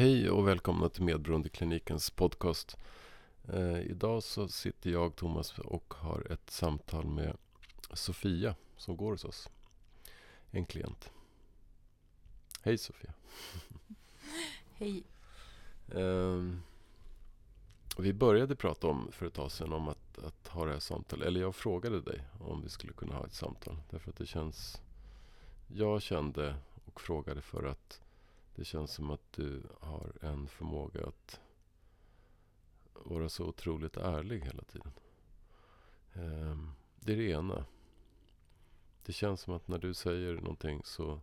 Hej och välkomna till Medberoendeklinikens podcast. Eh, idag så sitter jag, Thomas, och har ett samtal med Sofia som går hos oss. En klient. Hej Sofia. Hej. Eh, vi började prata om för ett tag sedan om att, att ha det här samtalet. Eller jag frågade dig om vi skulle kunna ha ett samtal. Därför att det känns... Jag kände och frågade för att det känns som att du har en förmåga att vara så otroligt ärlig hela tiden. Ehm, det är det ena. Det känns som att när du säger någonting så,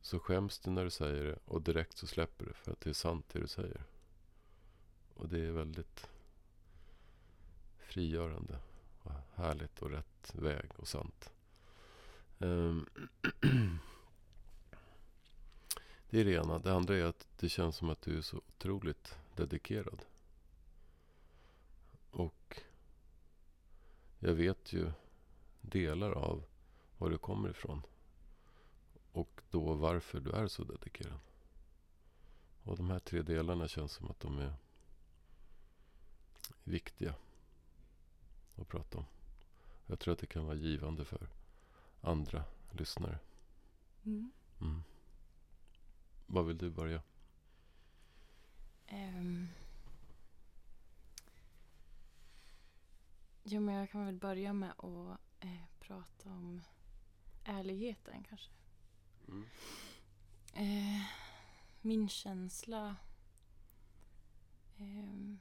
så skäms du när du säger det och direkt så släpper du för att det är sant det du säger. Och det är väldigt frigörande och härligt och rätt väg och sant. Ehm, Det är det ena. Det andra är att det känns som att du är så otroligt dedikerad. Och jag vet ju delar av var du kommer ifrån. Och då varför du är så dedikerad. Och de här tre delarna känns som att de är viktiga att prata om. Jag tror att det kan vara givande för andra lyssnare. Mm. Mm. Vad vill du börja? Um. Jo, men jag kan väl börja med att eh, prata om ärligheten kanske. Mm. Eh, min känsla... Eh,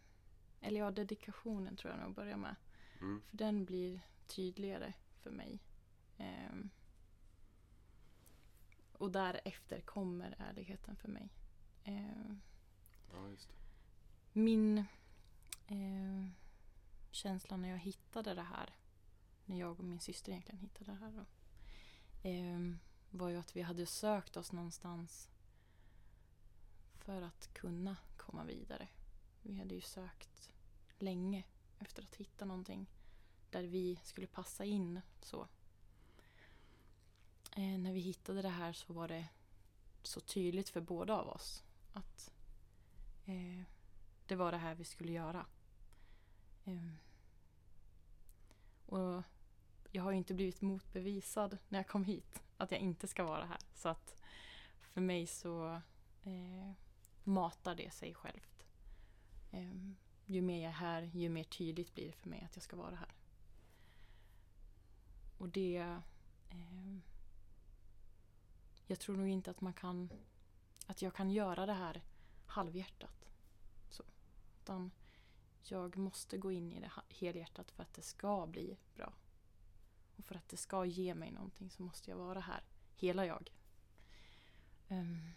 eller ja, dedikationen tror jag nog börjar med. Mm. För den blir tydligare för mig. Och därefter kommer ärligheten för mig. Uh, ja, just det. Min uh, känsla när jag hittade det här, när jag och min syster egentligen hittade det här då, uh, var ju att vi hade sökt oss någonstans för att kunna komma vidare. Vi hade ju sökt länge efter att hitta någonting där vi skulle passa in så. Eh, när vi hittade det här så var det så tydligt för båda av oss att eh, det var det här vi skulle göra. Eh, och jag har ju inte blivit motbevisad när jag kom hit att jag inte ska vara här. Så att för mig så eh, matar det sig självt. Eh, ju mer jag är här, ju mer tydligt blir det för mig att jag ska vara här. Och det... Eh, jag tror nog inte att man kan... Att jag kan göra det här halvhjärtat. Så. Utan jag måste gå in i det helhjärtat för att det ska bli bra. Och för att det ska ge mig någonting så måste jag vara här. Hela jag. Um,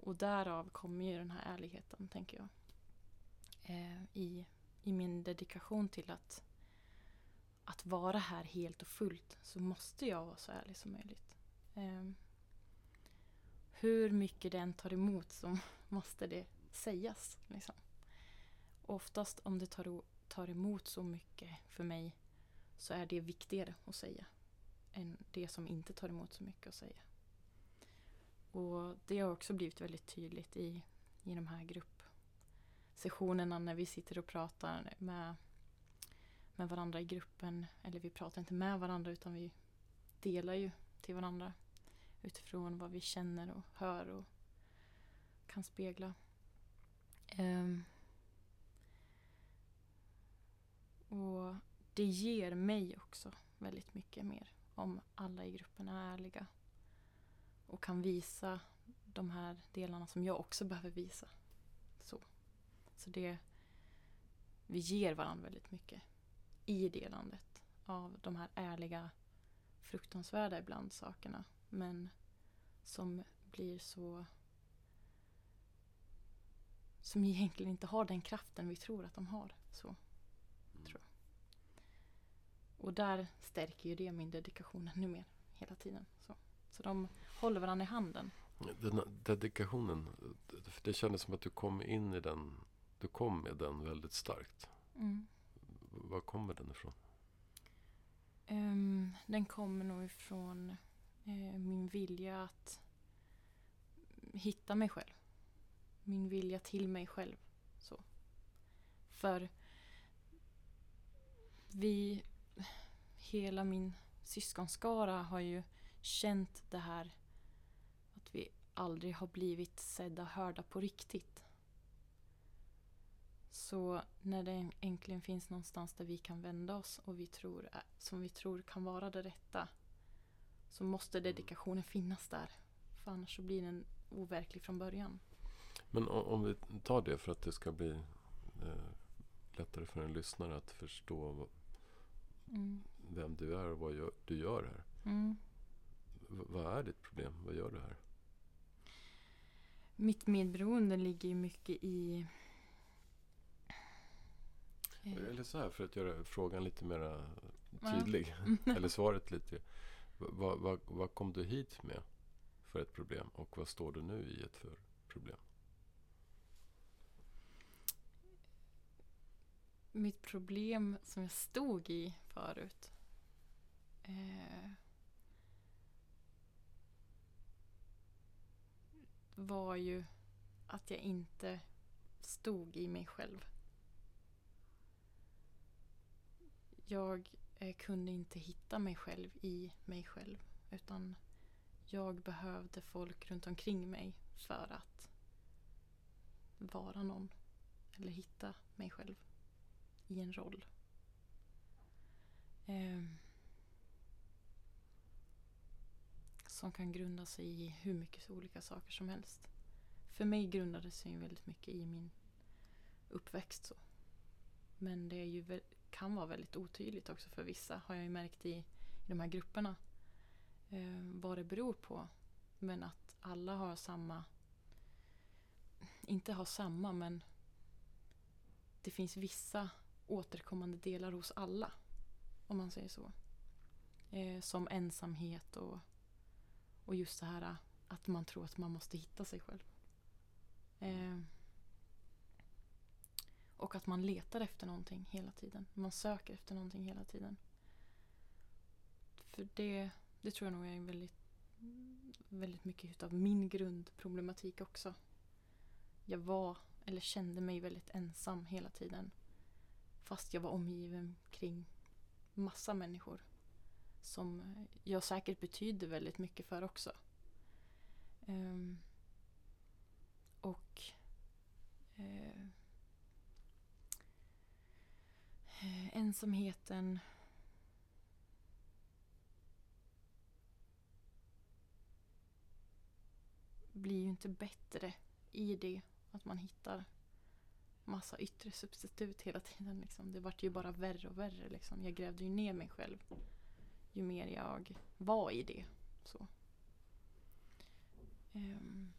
och därav kommer ju den här ärligheten, tänker jag. Eh, i, I min dedikation till att att vara här helt och fullt så måste jag vara så ärlig som möjligt. Ehm, hur mycket den tar emot så måste det sägas. Liksom. Oftast om det tar, tar emot så mycket för mig så är det viktigare att säga än det som inte tar emot så mycket att säga. Och det har också blivit väldigt tydligt i, i de här gruppsessionerna när vi sitter och pratar med med varandra i gruppen. Eller vi pratar inte med varandra utan vi delar ju till varandra utifrån vad vi känner och hör och kan spegla. Um, och det ger mig också väldigt mycket mer om alla i gruppen är ärliga och kan visa de här delarna som jag också behöver visa. Så, så det, vi ger varandra väldigt mycket i delandet av de här ärliga, fruktansvärda ibland sakerna. Men som blir så... Som egentligen inte har den kraften vi tror att de har. Så, mm. tror jag. Och där stärker ju det min dedikation ännu mer hela tiden. Så, så de håller varandra i handen. Den dedikationen, det kändes som att du kom in i den, du kom med den väldigt starkt. Mm. Var kommer den ifrån? Um, den kommer nog ifrån vilja att hitta mig själv. Min vilja till mig själv. Så. För vi, hela min syskonskara har ju känt det här att vi aldrig har blivit sedda och hörda på riktigt. Så när det äntligen finns någonstans där vi kan vända oss och vi tror, som vi tror kan vara det rätta så måste dedikationen finnas där. För annars så blir den overklig från början. Men om vi tar det för att det ska bli eh, lättare för en lyssnare att förstå vad, mm. vem du är och vad gör, du gör här. Mm. vad är ditt problem? Vad gör du här? Mitt medberoende ligger ju mycket i eller så här, för att göra frågan lite mer tydlig. eller svaret lite. Vad, vad, vad kom du hit med för ett problem? Och vad står du nu i ett för problem? Mitt problem som jag stod i förut. Eh, var ju att jag inte stod i mig själv. jag Eh, kunde inte hitta mig själv i mig själv. Utan jag behövde folk runt omkring mig för att vara någon. Eller hitta mig själv i en roll. Eh, som kan grunda sig i hur mycket olika saker som helst. För mig grundade sig väldigt mycket i min uppväxt. så. Men det är ju kan vara väldigt otydligt också för vissa har jag ju märkt i, i de här grupperna. Eh, vad det beror på. Men att alla har samma, inte har samma men det finns vissa återkommande delar hos alla. Om man säger så. Eh, som ensamhet och, och just det här att man tror att man måste hitta sig själv. Eh, och att man letar efter någonting hela tiden. Man söker efter någonting hela tiden. För det, det tror jag nog är väldigt, väldigt mycket av min grundproblematik också. Jag var, eller kände mig väldigt ensam hela tiden. Fast jag var omgiven kring massa människor. Som jag säkert betydde väldigt mycket för också. Um, och uh, Eh, Eh, ensamheten. Blir ju inte bättre i det. Att man hittar massa yttre substitut hela tiden. Liksom. Det vart ju bara värre och värre. Liksom. Jag grävde ju ner mig själv. Ju mer jag var i det. Så. Um.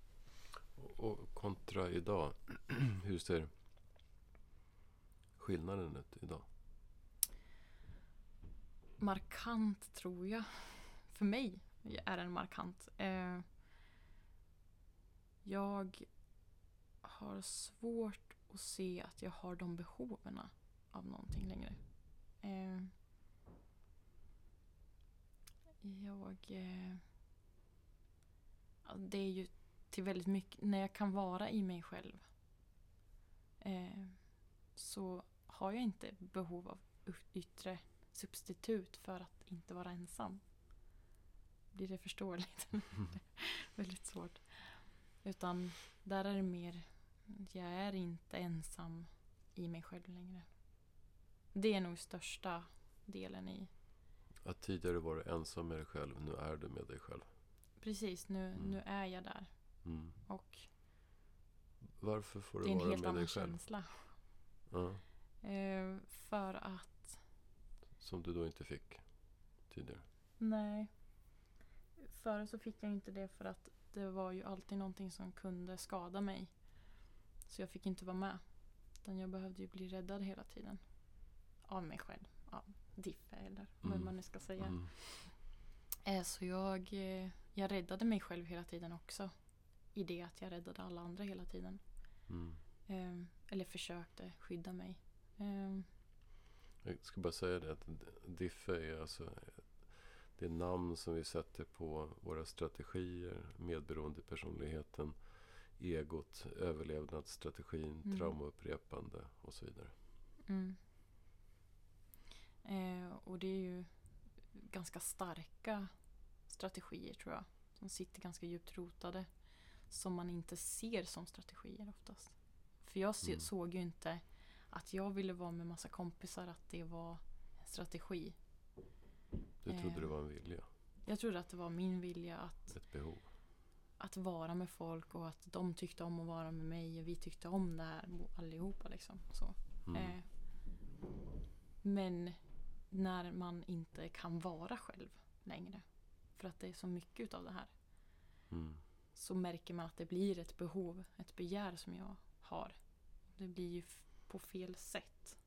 Och kontra idag. Hur ser skillnaden ut idag? Markant tror jag. För mig är den markant. Eh, jag har svårt att se att jag har de behoven av någonting längre. Eh, jag... Eh, det är ju till väldigt mycket, när jag kan vara i mig själv eh, så har jag inte behov av yttre substitut för att inte vara ensam. Blir det förståeligt? Mm. Väldigt svårt. Utan där är det mer, jag är inte ensam i mig själv längre. Det är nog största delen i... Att tidigare var du ensam med dig själv, nu är du med dig själv. Precis, nu, mm. nu är jag där. Mm. Och Varför får du vara med dig själv? Det är en helt annan känsla. Ja. Eh, för att som du då inte fick tidigare? Nej. Förr så fick jag inte det för att det var ju alltid någonting som kunde skada mig. Så jag fick inte vara med. Utan jag behövde ju bli räddad hela tiden. Av mig själv. Av Diffe eller mm. vad man nu ska säga. Mm. Eh, så jag, eh, jag räddade mig själv hela tiden också. I det att jag räddade alla andra hela tiden. Mm. Ehm, eller försökte skydda mig. Jag ska bara säga det att Diffe är alltså det namn som vi sätter på våra strategier, medberoendepersonligheten, egot, överlevnadsstrategin, Mm. traumaupprepande och så vidare. Mm. Eh, och det är ju ganska starka strategier tror jag. Som sitter ganska djupt rotade. Som man inte ser som strategier oftast. För jag Mm. såg ju inte att jag ville vara med massa kompisar att det var en strategi. Du trodde Eh. det var en vilja, Jag trodde att det var min vilja att, ett behov. att vara med folk och att de tyckte om att vara med mig och vi tyckte om det här allihopa liksom. Så. Mm. Eh, men när man inte kan vara själv längre. För att det är så mycket utav det här. Mm. Så märker man att det blir ett behov, ett begär som jag har. Det blir ju på fel sätt.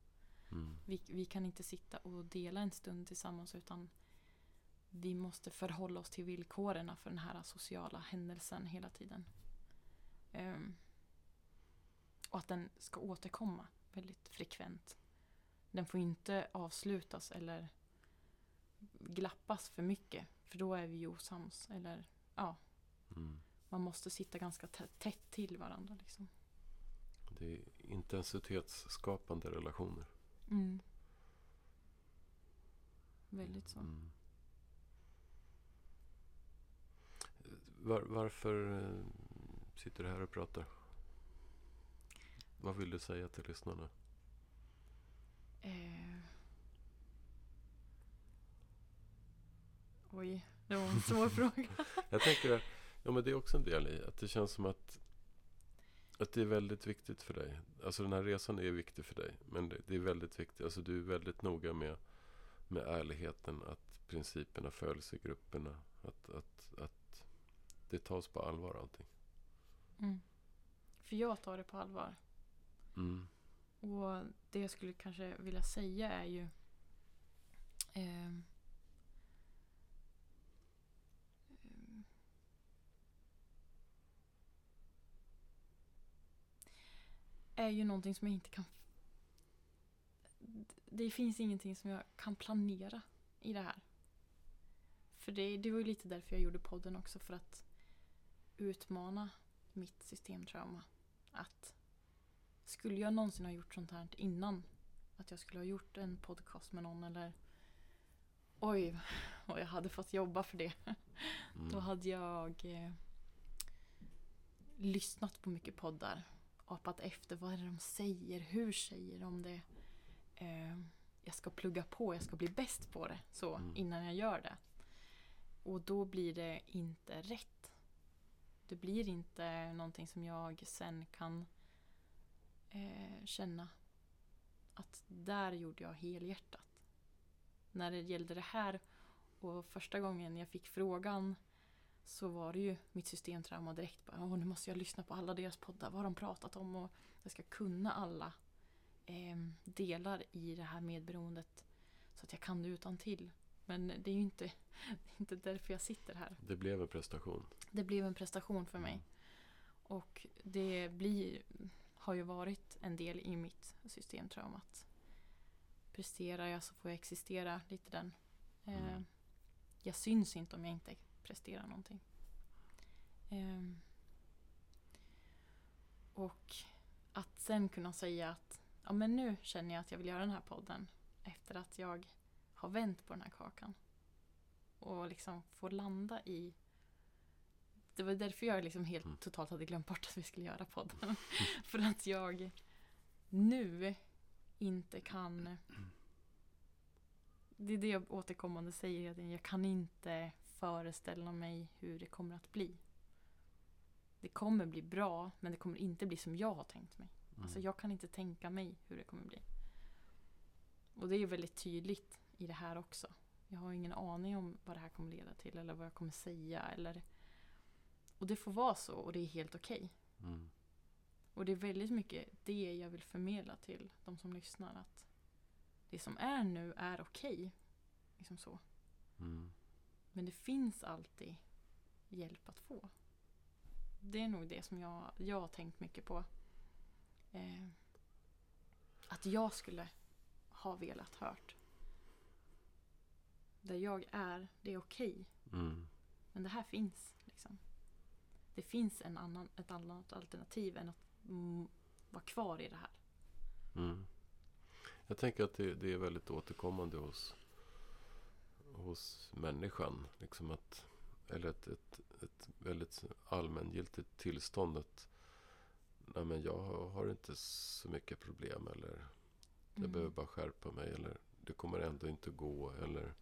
Mm. Vi, vi kan inte sitta och dela en stund tillsammans utan vi måste förhålla oss till villkoren för den här sociala händelsen hela tiden. Ehm, och att den ska återkomma väldigt frekvent. Den får inte avslutas eller glappas för mycket för då är vi ju osams. Eller ja, Mm. man måste sitta ganska tä- tätt till varandra. Liksom. Det är intensitetsskapande relationer. Mm. Väldigt så. Mm. Var, varför eh, sitter du här och pratar? Vad vill du säga till lyssnarna? Eh. Oj, det var en svår fråga. Jag tänker att ja, men det är också en del i att det känns som att, att det är väldigt viktigt för dig. Alltså den här resan är viktig för dig. Men det, det är väldigt viktigt. Alltså du är väldigt noga med, med ärligheten. Att principerna följs i grupperna. Att, att, att det tas på allvar allting. Mm. För jag tar det på allvar. Mm. Och det jag skulle kanske vilja säga är ju ehm, är ju någonting som jag inte kan det finns ingenting som jag kan planera i det här. För det, det var ju lite därför jag gjorde podden också. För att utmana mitt systemtrauma. Att skulle jag någonsin ha gjort sånt här innan? Att jag skulle ha gjort en podcast med någon eller Oj, vad jag hade fått jobba för det. Mm. Då hade jag eh, lyssnat på mycket poddar. Apat efter vad är det de säger, hur säger de det. Eh, jag ska plugga på, jag ska bli bäst på det så Mm. innan jag gör det. Och då blir det inte rätt. Det blir inte någonting som jag sen kan eh, känna att där gjorde jag helhjärtat. När det gällde det här och första gången jag fick frågan så var det ju mitt systemtrauma direkt. Bara, Åh, nu måste jag lyssna på alla deras poddar. Vad har de pratat om? Och jag ska kunna alla eh, delar i det här medberoendet så att jag kan det utan till. Men det är ju inte, är inte därför jag sitter här. Det blev en prestation. Det blev en prestation för mig. Och det blir, har ju varit en del i mitt systemtrauma. Presterar jag så får jag existera lite den. Eh, Mm. jag syns inte om jag inte presterar någonting. Eh, och att sen kunna säga att ja, men nu känner jag att jag vill göra den här podden. Efter att jag har vänt på den här kakan. Och liksom få landa i det var därför jag liksom helt Mm. totalt hade glömt bort att vi skulle göra podden. För att jag nu inte kan... Det är det jag återkommande säger. Jag kan inte föreställa mig hur det kommer att bli. Det kommer bli bra, men det kommer inte bli som jag har tänkt mig. Mm. Alltså jag kan inte tänka mig hur det kommer bli. Och det är väldigt tydligt i det här också. Jag har ingen aning om vad det här kommer leda till eller vad jag kommer säga. Eller... Och det får vara så och det är helt okej. Mm. Och det är väldigt mycket det jag vill förmedla till de som lyssnar. Att det som är nu är okej. Liksom så. Mm. Men det finns alltid hjälp att få. Det är nog det som jag, jag har tänkt mycket på. Eh, att jag skulle ha velat hört. där jag är, det är okej. Mm. Men det här finns. Liksom. Det finns en annan, ett annat alternativ än att mm, vara kvar i det här. Mm. Jag tänker att det, det är väldigt återkommande hos, hos människan. Liksom att, eller ett, ett, ett väldigt allmängiltigt tillstånd. Att nej men jag har, inte så mycket problem. Eller jag Mm. behöver bara skärpa mig. Eller det kommer ändå inte gå. Eller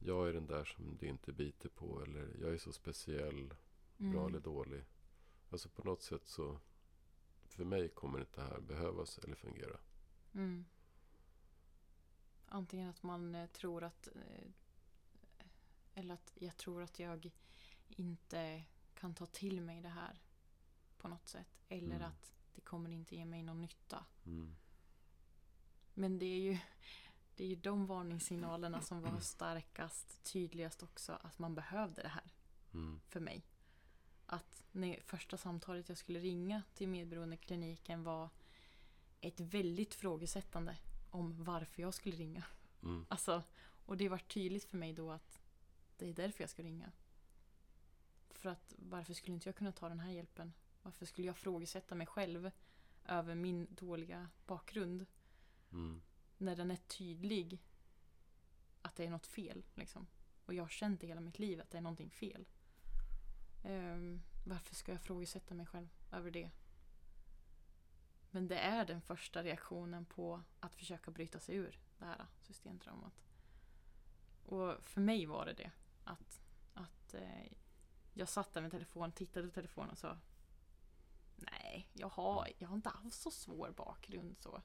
jag är den där som det inte biter på. Eller jag är så speciell. Bra Mm. eller dålig. Alltså på något sätt så. För mig kommer inte det här behövas eller fungera. Mm. Antingen att man eh, tror att... Eh, eller att jag tror att jag inte kan ta till mig det här på något sätt. Eller Mm. att det kommer inte ge mig någon nytta. Mm. Men det är ju, det är ju de varningssignalerna som var starkast, tydligast också. Att man behövde det här Mm. för mig. Att när första samtalet jag skulle ringa till medberoendekliniken var ett väldigt frågesättande om varför jag skulle ringa. Mm. Alltså, och det var tydligt för mig då att det är därför jag ska ringa. För att varför skulle inte jag kunna ta den här hjälpen? Varför skulle jag frågesätta mig själv över min dåliga bakgrund Mm. när den är tydlig att det är något fel? Liksom. Och jag har känt i hela mitt liv att det är någonting fel. Ehm, varför ska jag frågesätta mig själv över det? Men det är den första reaktionen på att försöka bryta sig ur det här systemtraumat. Och för mig var det det. Att, att eh, jag satt där med telefonen, tittade på telefonen och sa Nej, jag har, jag har inte alls så svår bakgrund så.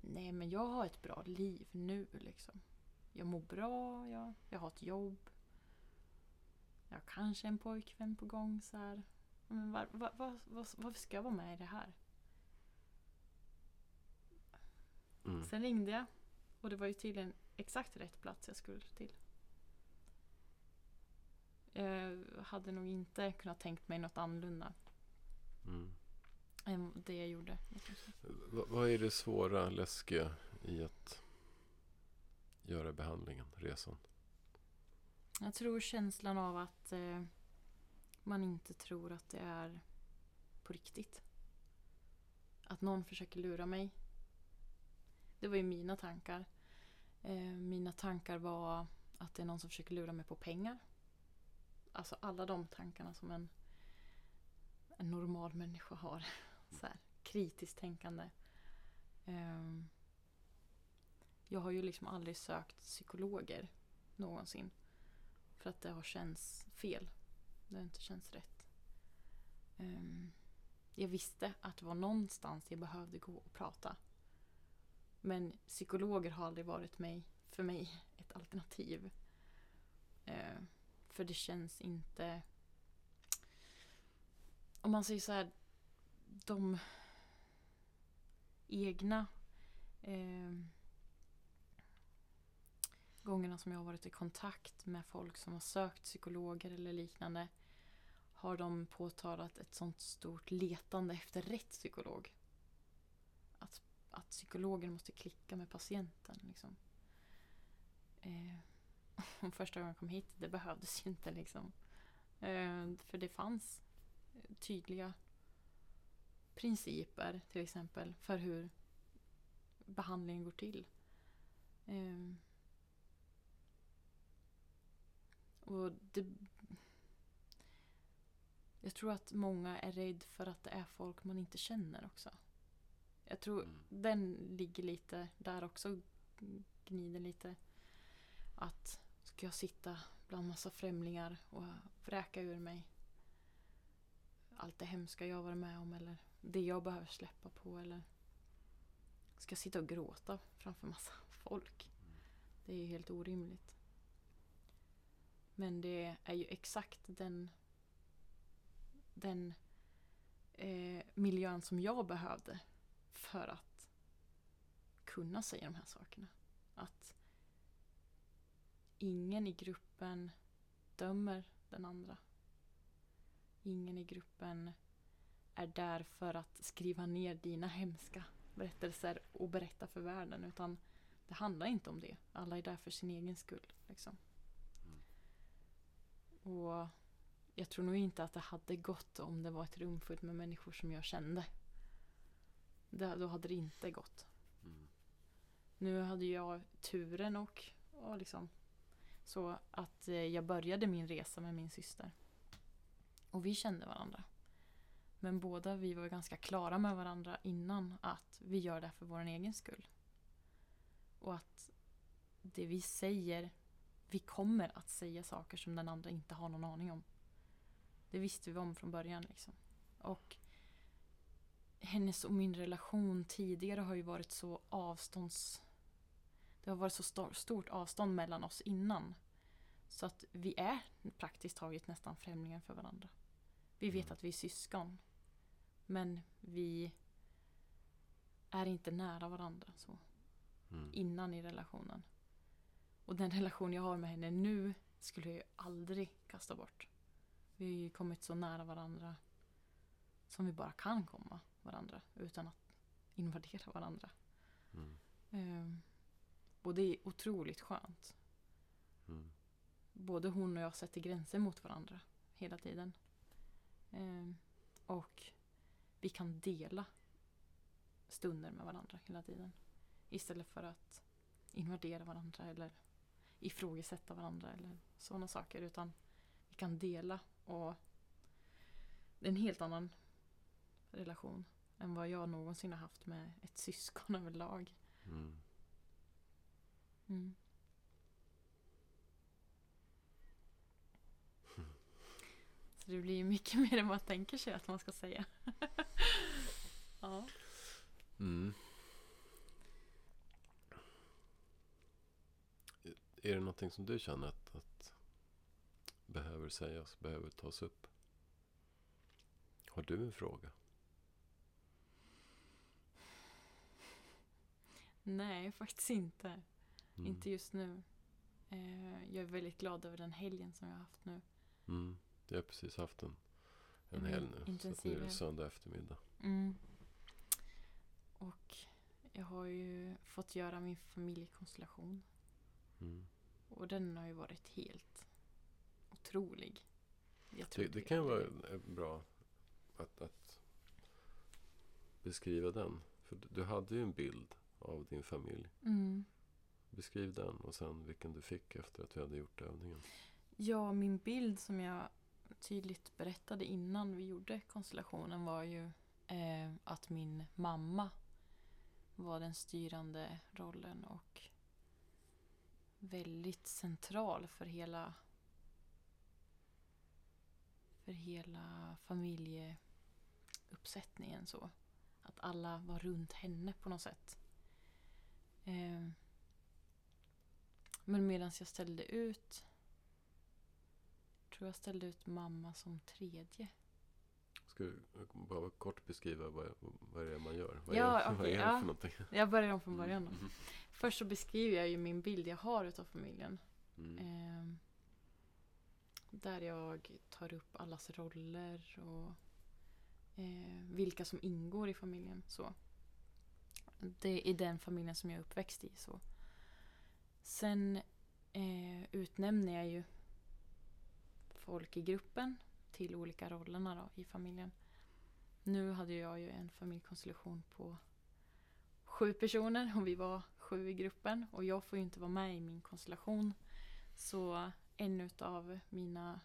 Nej, men jag har ett bra liv nu liksom. Jag mår bra, jag, jag har ett jobb. Jag har kanske en pojkvän på gång så här. Men var, var, var, var, varför ska jag vara med i det här? Mm. Sen ringde jag och det var ju tydligen exakt rätt plats jag skulle till. Jag hade nog inte kunnat tänkt mig något annorlunda Mm. än det jag gjorde. Va- vad är det svåra, läskiga i att göra behandlingen, resan? Jag tror känslan av att eh, man inte tror att det är på riktigt. Att någon försöker lura mig. Det var ju mina tankar. Eh, mina tankar var att det är någon som försöker lura mig på pengar. Alltså alla de tankarna som en, en normal människa har. Så här, kritiskt tänkande. Ehm, jag har ju liksom aldrig sökt psykologer någonsin. För att det har känts fel. Det har inte känts rätt. Ehm, jag visste att det var någonstans jag behövde gå och prata. Men psykologer har aldrig varit mig, för mig ett alternativ. Eh, för det känns inte... Om man säger så här, de egna eh, gångerna som jag har varit i kontakt med folk som har sökt psykologer eller liknande har de påtalat ett sånt stort letande efter rätt psykolog. Att, psykologen måste klicka med patienten. Liksom. Eh, första gången jag kom hit, det behövdes ju inte. Liksom. Eh, för det fanns eh, tydliga principer till exempel för hur behandlingen går till. Eh, och det, jag tror att många är rädd för att det är folk man inte känner också. Jag tror Mm. den ligger lite där också, gnider lite. Att ska jag sitta bland massa främlingar och vräka ur mig allt det hemska jag varit med om eller det jag behöver släppa på eller ska jag sitta och gråta framför massa folk. Det är ju helt orimligt. Men det är ju exakt den den eh, miljön som jag behövde för att kunna säga de här sakerna. Att ingen i gruppen dömer den andra. Ingen i gruppen är där för att skriva ner dina hemska berättelser och berätta för världen. Utan det handlar inte om det. Alla är där för sin egen skull. Liksom. Och jag tror nog inte att det hade gått om det var ett rum fullt med människor som jag kände. Det, då hade det inte gått. Mm. Nu hade jag turen och, och liksom så att eh, jag började min resa med min syster. Och vi kände varandra. Men båda vi var ganska klara med varandra innan att vi gör det här för vår egen skull. Och att det vi säger, vi kommer att säga saker som den andra inte har någon aning om. Det visste vi om från början liksom. Och hennes och min relation tidigare har ju varit så avstånds... Det har varit så stor, stort avstånd mellan oss innan. Så att vi är praktiskt taget nästan främlingar för varandra. Vi vet Mm. att vi är syskon. Men vi är inte nära varandra så Mm. innan i relationen. Och den relation jag har med henne nu skulle jag ju aldrig kasta bort. Vi har ju kommit så nära varandra som vi bara kan komma varandra utan att invadera varandra. Mm. Ehm, och det är otroligt skönt. Mm. Både hon och jag sätter gränser mot varandra hela tiden. Ehm, och vi kan dela stunder med varandra hela tiden. Istället för att invadera varandra eller ifrågasätta varandra eller sådana saker. Utan vi kan dela och det är en helt annan relation än vad jag någonsin har haft med ett syskon överlag. Mm. Mm. Så det blir ju mycket mer än man tänker sig att man ska säga. ja. Mm. Är det någonting som du känner att, att behöver sägas, behöver tas upp? Har du en fråga? Nej, faktiskt inte. Mm. Inte just nu. Eh, jag är väldigt glad över den helgen som jag har haft nu. Mm. Jag har precis haft en, en Mm, helg nu. Så att nu intensiv är det söndag eftermiddag. Mm. Och jag har ju fått göra min familjekonstellation. Mm. Och den har ju varit helt otrolig. Det, det kan vara eh, bra att, att beskriva den. För du hade ju en bild av din familj. Mm. Beskriv den och sen vilken du fick efter att vi hade gjort övningen. Ja, min bild som jag tydligt berättade innan vi gjorde konstellationen var ju eh, att min mamma var den styrande rollen och väldigt central för hela för hela familjeuppsättningen så. Att alla var runt henne på något sätt. Eh, men medan jag ställde ut tror jag ställde ut mamma som tredje. Ska du bara kort beskriva vad, vad det är man gör? Vad Ja, är, vad okej, är det ja. för någonting? Jag börjar om från början då. Mm, Först så beskriver jag ju min bild jag har utav familjen. mm, Ehm, där jag tar upp allas roller och eh, vilka som ingår i familjen. Så. Det är den familjen som jag är uppväxt i. Så. Sen eh, utnämner jag ju folk i gruppen till olika rollerna då, i familjen. Nu hade jag ju en familjekonstellation på sju personer och vi var sju i gruppen och jag får ju inte vara med i min konstellation. Så en av mina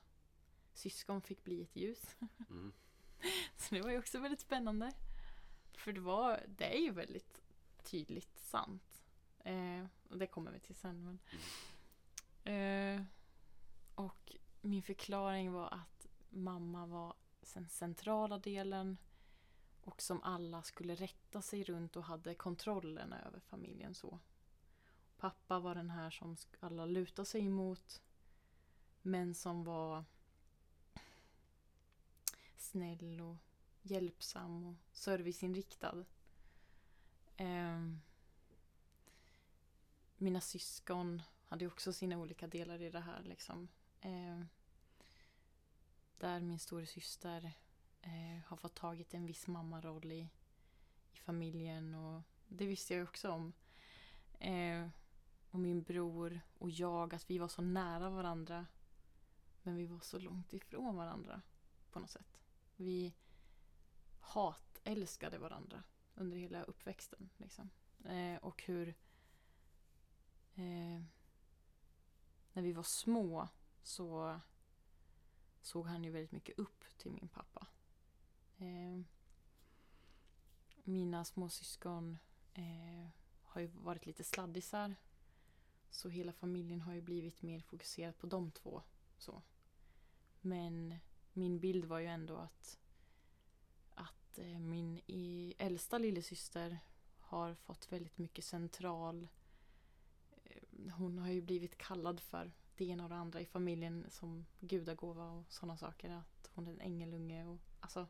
syskon fick bli ett ljus. mm, Så det var ju också väldigt spännande. För det, var, det är ju väldigt tydligt sant. Eh, och det kommer vi till sen. Men, eh, och min förklaring var att mamma var den centrala delen och som alla skulle rätta sig runt och hade kontrollen över familjen. så. Pappa var den här som alla lutade sig emot men som var snäll och hjälpsam och serviceinriktad. Ehm, mina syskon hade ju också sina olika delar i det här. Liksom. Ehm, där min storasyster eh, har fått tagit en viss mammaroll i, i familjen och det visste jag också om. Eh, och min bror och jag, att vi var så nära varandra. Men vi var så långt ifrån varandra på något sätt. Vi hatälskade varandra under hela uppväxten. Liksom. Eh, och hur... Eh, när vi var små så såg han ju väldigt mycket upp till min pappa. Eh, mina småsyskon eh, har ju varit lite sladdisar. Så hela familjen har ju blivit mer fokuserad på de två. Så. Men min bild var ju ändå att, att eh, min äldsta lillasyster har fått väldigt mycket central... eh, Hon har ju blivit kallad för det ena och det andra i familjen som gudagåva och sådana saker. Att hon är en ängelunge och alltså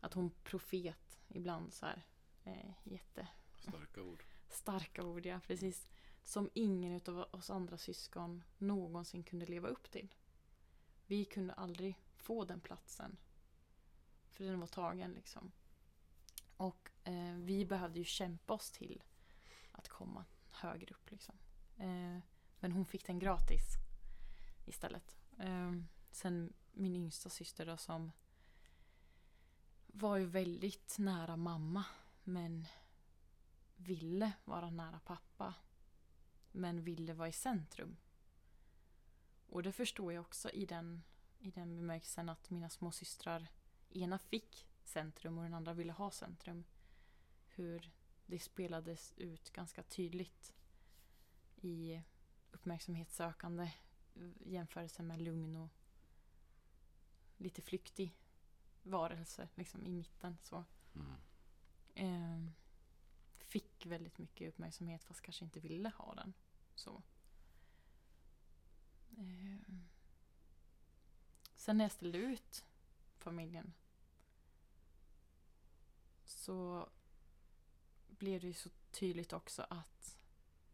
att hon profet ibland så här. Eh, jätte Starka ord. starka ord, ja precis. Som ingen av oss andra syskon någonsin kunde leva upp till. Vi kunde aldrig få den platsen. För den var tagen liksom. Och eh, vi behövde ju kämpa oss till att komma högre upp liksom. Eh, men hon fick den gratis istället. Eh, sen min yngsta syster då som var ju väldigt nära mamma. Men ville vara nära pappa. Men ville vara i centrum. Och det förstår jag också i den, i den bemärkelsen att mina småsystrar ena fick centrum och den andra ville ha centrum. Hur det spelades ut ganska tydligt i uppmärksamhetssökande jämförelse med lugn och lite flyktig varelse liksom i mitten. så. Mm. Eh, fick väldigt mycket uppmärksamhet fast kanske inte ville ha den. Så. Eh, sen när jag ställde ut familjen så blev det ju så tydligt också att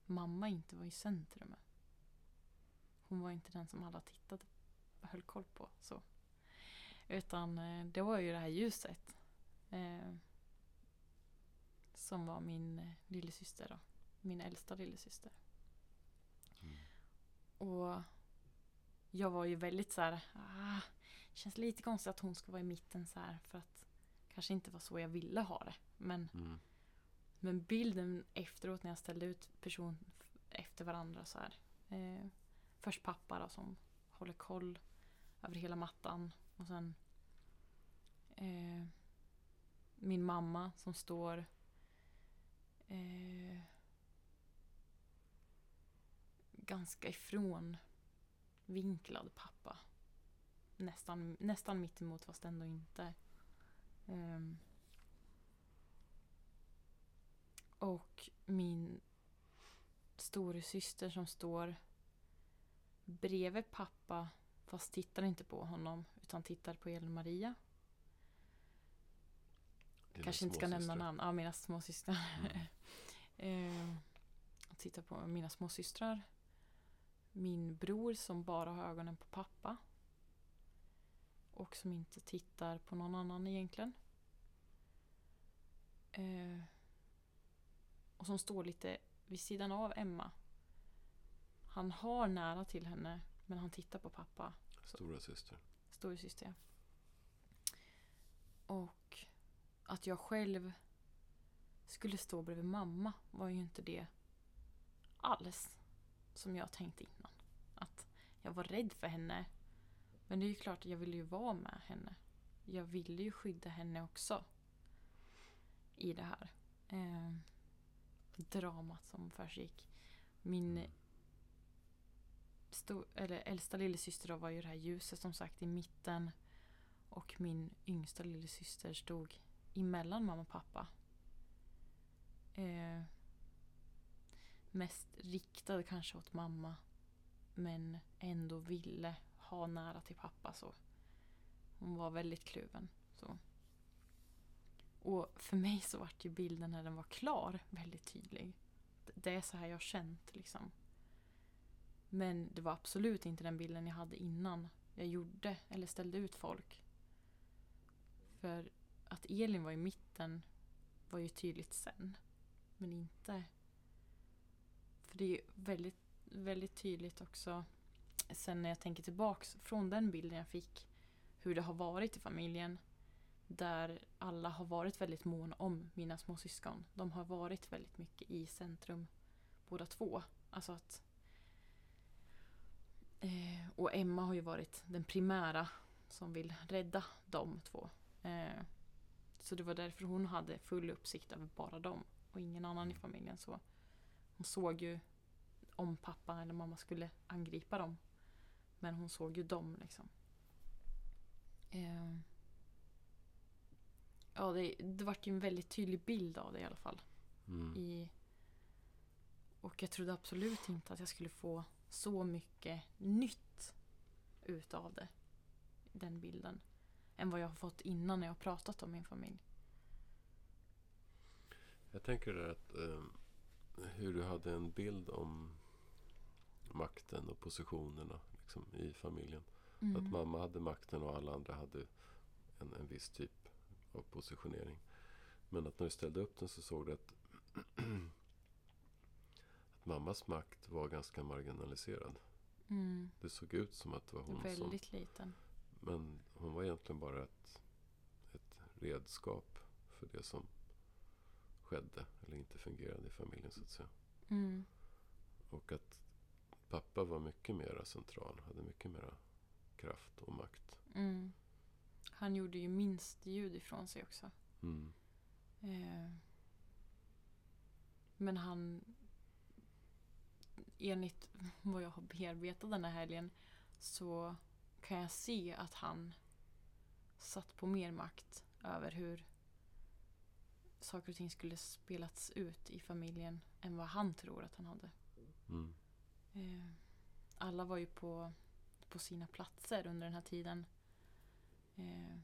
mamma inte var i centrum. Hon var inte den som alla tittade och höll koll på. Så. Utan eh, det var ju det här ljuset. Eh, som var min eh, lillasyster då. Min äldsta lillasyster. Mm. Och jag var ju väldigt så här, ah, känns lite konstigt att hon ska vara i mitten så här för att kanske inte var så jag ville ha det. Men, Mm. men bilden efteråt när jag ställde ut person efter varandra så här. Eh, först pappa då som håller koll över hela mattan och sen eh, min mamma som står eh, ganska ifrån vinklad pappa. Nästan, nästan mitt emot fast ändå inte. Ehm. och min storasyster som står bredvid pappa fast tittar inte på honom utan tittar på Elin-Maria. Dina Kanske inte ska nämna namn. Ja, mina småsystrar. Mm. Eh, att titta på mina småsystrar. Min bror som bara har ögonen på pappa. Och som inte tittar på någon annan egentligen. Eh, och som står lite vid sidan av Emma. Han har nära till henne men han tittar på pappa. Stora syster. Storasyster ja. Och att jag själv skulle stå bredvid mamma var ju inte det alls som jag tänkte innan. Att jag var rädd för henne. Men det är ju klart att jag ville ju vara med henne. Jag ville ju skydda henne också. I det här. Eh, dramat som försiggick. Min Mm. stor, eller äldsta lillasyster då var ju det här ljuset som sagt i mitten. Och min yngsta lillasyster stod emellan mamma och pappa. Eh, mest riktad kanske åt mamma. Men ändå ville ha nära till pappa så. Hon var väldigt kluven. Så. Och för mig så vart ju bilden när den var klar väldigt tydlig. Det är så här jag har känt liksom. Men det var absolut inte den bilden jag hade innan jag gjorde eller ställde ut folk. För att Elin var i mitten var ju tydligt sen. Men inte För det är ju väldigt, väldigt tydligt också sen när jag tänker tillbaks från den bilden jag fick hur det har varit i familjen där alla har varit väldigt måna om mina små syskon. De har varit väldigt mycket i centrum båda två. Alltså att eh, och Emma har ju varit den primära som vill rädda de två. Eh, så det var därför hon hade full uppsikt över bara dem och ingen annan i familjen. Så hon såg ju om pappa eller mamma skulle angripa dem. Men hon såg ju dem liksom. Eh, ja, det, det vart ju en väldigt tydlig bild av det i alla fall. Mm. I, och jag trodde absolut inte att jag skulle få så mycket nytt utav det. Den bilden. Än vad jag har fått innan när jag har pratat om min familj. Jag tänker att eh, hur du hade en bild om makten och positionerna liksom, i familjen. Mm. Att mamma hade makten och alla andra hade en, en viss typ av positionering. Men att när du ställde upp den så såg du att, att mammas makt var ganska marginaliserad. Mm. Det såg ut som att det var hon som... Väldigt liten. Men hon var egentligen bara ett, ett redskap för det som skedde eller inte fungerade i familjen så att säga. Mm. Och att pappa var mycket mer central, hade mycket mer kraft och makt. Mm. Han gjorde ju minst ljud ifrån sig också. Mm. Eh. Men han... Enligt vad jag har bearbetat den här helgen så kan jag se att han satt på mer makt över hur saker och ting skulle spelats ut i familjen än vad han tror att han hade. Mm. Eh, alla var ju på, på sina platser under den här tiden. Eh,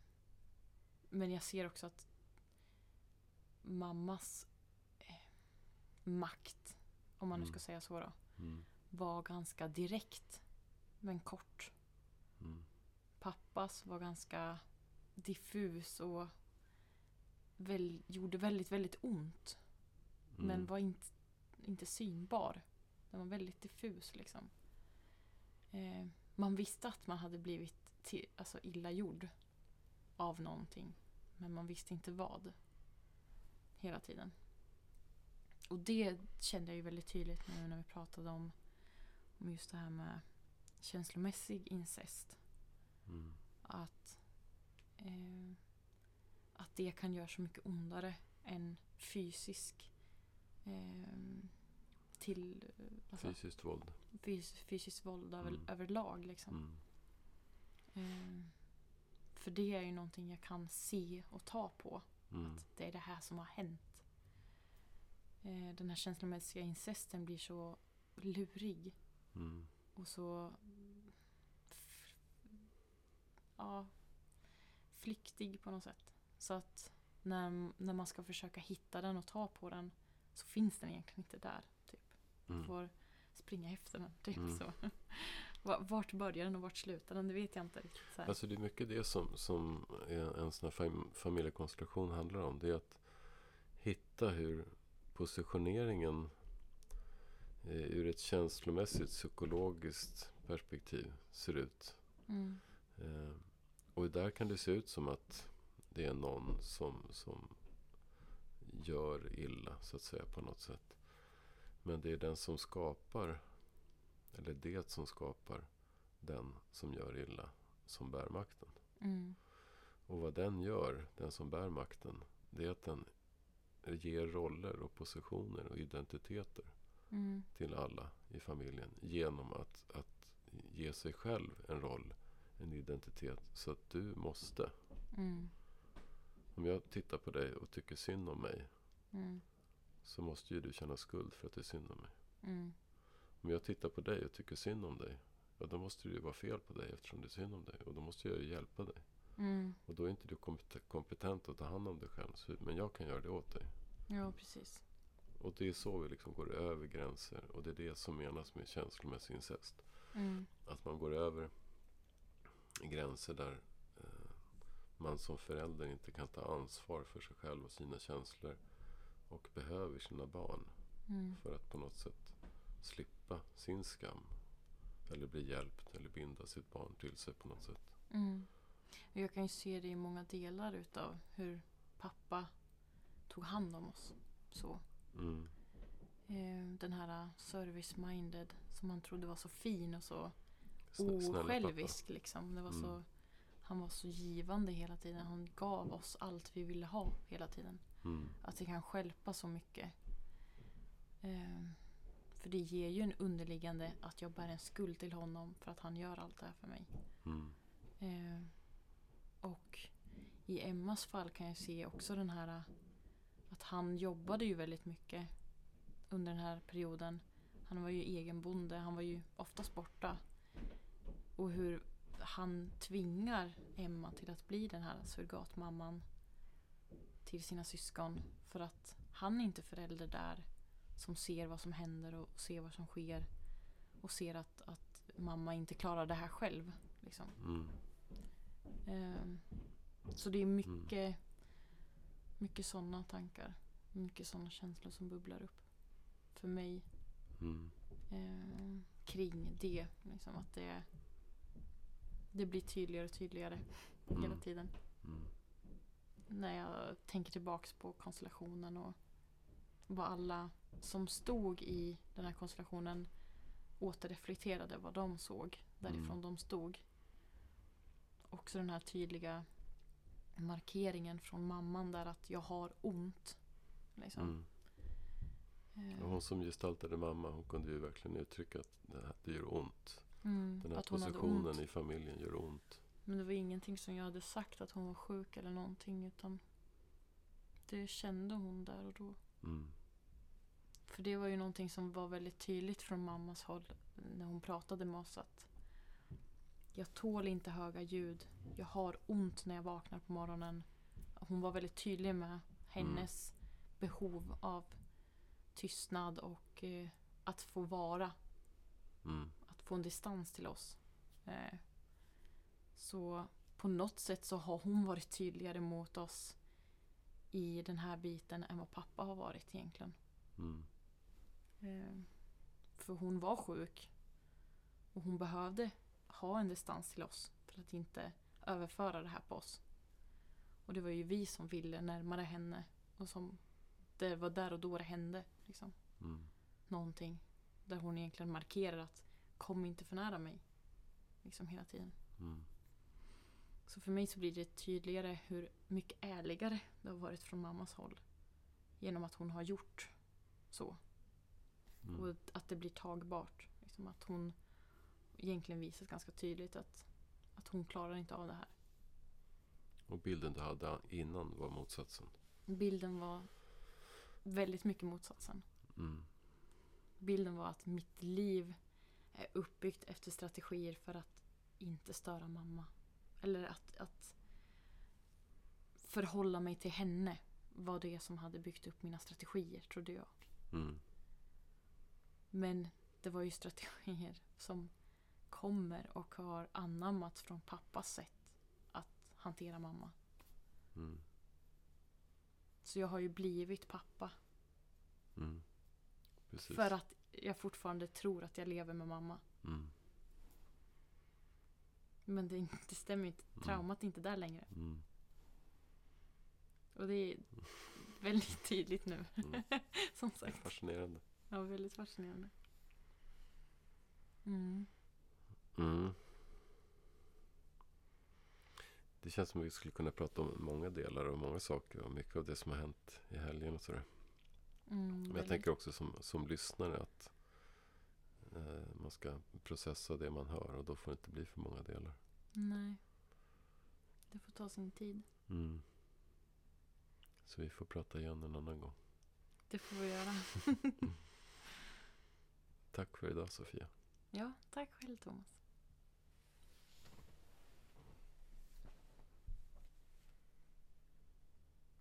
men jag ser också att mammas eh, makt, om man nu Mm. ska säga så då, Mm. var ganska direkt men kort. Mm. Pappas var ganska diffus och väl, gjorde väldigt, väldigt ont. Men Mm. var inte, inte synbar. Den var väldigt diffus liksom. Eh, man visste att man hade blivit till, alltså illa gjord av någonting. Men man visste inte vad. Hela tiden. Och det kände jag ju väldigt tydligt nu när vi pratade om, om just det här med känslomässig incest. Mm. Att, eh, att det kan göra så mycket ondare än fysisk eh, till alltså, Fysiskt våld. fys, fysiskt våld över, Mm. överlag. Liksom. Mm. Eh, för det är ju någonting jag kan se och ta på. Mm. Att det är det här som har hänt. Eh, den här känslomässiga incesten blir så lurig Mm. och så ja, flyktig på något sätt. Så att när, när man ska försöka hitta den och ta på den så finns den egentligen inte där. Mm. Får springa efter den. Typ Mm. så. Va- Vart börjar den och vart slutar den? Det vet jag inte riktigt. Så här. Alltså det är mycket det som, som en sån här fam- familjekonstellation handlar om. Det är att hitta hur positioneringen eh, ur ett känslomässigt, psykologiskt perspektiv ser ut. Mm. Eh, och där kan det se ut som att det är någon som, som gör illa, så att säga, på något sätt. Men det är den som skapar, eller det som skapar den som gör illa, som bär makten. Mm. Och vad den gör, den som bär makten, det är att den ger roller och positioner och identiteter Mm. till alla i familjen genom att, att ge sig själv en roll, en identitet. Så att du måste. Mm. Om jag tittar på dig och tycker synd om mig Mm. Så måste ju du känna skuld för att det är synd om mig. Mm. Om jag tittar på dig och tycker synd om dig, ja, då måste det ju vara fel på dig eftersom det är synd om dig. Och då måste jag ju hjälpa dig. Mm. Och då är inte du kompet- kompetent att ta hand om dig själv. Men jag kan göra det åt dig. Ja, precis. Och det är så vi liksom går över gränser. Och det är det som menas med känslomässig incest. Mm. Att man går över gränser där eh, man som förälder inte kan ta ansvar för sig själv och sina känslor. Och behöver sina barn Mm. för att på något sätt slippa sin skam. Eller bli hjälpt eller binda sitt barn till sig på något sätt. Mm. Jag kan ju se det i många delar utav hur pappa tog hand om oss. Så. Mm. Eh, Den här service-minded som han trodde var så fin och så osjälvisk. Liksom. Det var Mm. så, han var så givande hela tiden. Han gav oss allt vi ville ha hela tiden. Mm. Att det kan skälpa så mycket. Eh, för det ger ju en underliggande att jag bär en skuld till honom för att han gör allt det här för mig. Mm. Eh, och i Emmas fall kan jag se också den här att han jobbade ju väldigt mycket under den här perioden. Han var ju egen bonde, han var ju oftast borta. Och hur han tvingar Emma till att bli den här surrogatmamman till sina syskon. För att han är inte förälder där som ser vad som händer och ser vad som sker. Och ser att, att mamma inte klarar det här själv. Liksom. Mm. Ehm, Så det är mycket, mycket sådana tankar. Mycket sådana känslor som bubblar upp. För mig. Mm. ehm, kring det. Liksom att det, det blir tydligare och tydligare hela Mm. tiden. När jag tänker tillbaks på konstellationen och vad alla som stod i den här konstellationen återreflekterade vad de såg därifrån Mm. de stod. Också den här tydliga markeringen från mamman där att jag har ont. Liksom. Mm. Eh, Och hon som gestaltade mamma, hon kunde ju verkligen uttrycka att det, här, det gör ont. mm, Den här positionen i familjen gör ont. Men det var ingenting som jag hade sagt att hon var sjuk eller någonting utan det kände hon där och då. Mm. För det var ju någonting som var väldigt tydligt från mammas håll när hon pratade med oss att jag tål inte höga ljud. Jag har ont när jag vaknar på morgonen. Hon var väldigt tydlig med hennes behov av tystnad och eh, att få vara. Mm. Att få en distans till oss. Eh, så på något sätt så har hon varit tydligare mot oss i den här biten än vad pappa har varit egentligen. Mm. Eh, För hon var sjuk. Och hon behövde ha en distans till oss. För att inte överföra det här på oss. Och det var ju vi som ville närmare henne. Och som det var där och då det hände. Liksom. Mm. Någonting. Där hon egentligen markerar att kom inte för nära mig. Liksom hela tiden. Mm. Så för mig så blir det tydligare hur mycket ärligare det har varit från mammas håll. Genom att hon har gjort så. Mm. Och att det blir tagbart. Liksom att hon egentligen visat ganska tydligt att, att hon klarar inte av det här. Och bilden du hade innan var motsatsen. Bilden var väldigt mycket motsatsen. Mm. Bilden var att mitt liv är uppbyggt efter strategier för att inte störa mamma. Eller att, att förhålla mig till henne var det som hade byggt upp mina strategier, trodde jag. Mm. Men det var ju strategier som kommer och har anammats från pappas sätt att hantera mamma. Mm. Så jag har ju blivit pappa. Mm. För att jag fortfarande tror att jag lever med mamma. Mm. Men det, det stämmer inte. Traumat är inte där längre. Mm. Och det är väldigt tydligt nu. Mm. Som sagt. fascinerande. Ja, väldigt fascinerande. Mm. Mm. Det känns som att vi skulle kunna prata om många delar och många saker och mycket av det som har hänt i helgen och sådär. Mm, Men jag väldigt. tänker också som, som lyssnare att man ska processa det man hör och då får det inte bli för många delar. Nej. Det får ta sin tid. Mm. Så vi får prata igen en annan gång. Det får vi göra. Tack för idag Sofia. Ja, tack själv Thomas.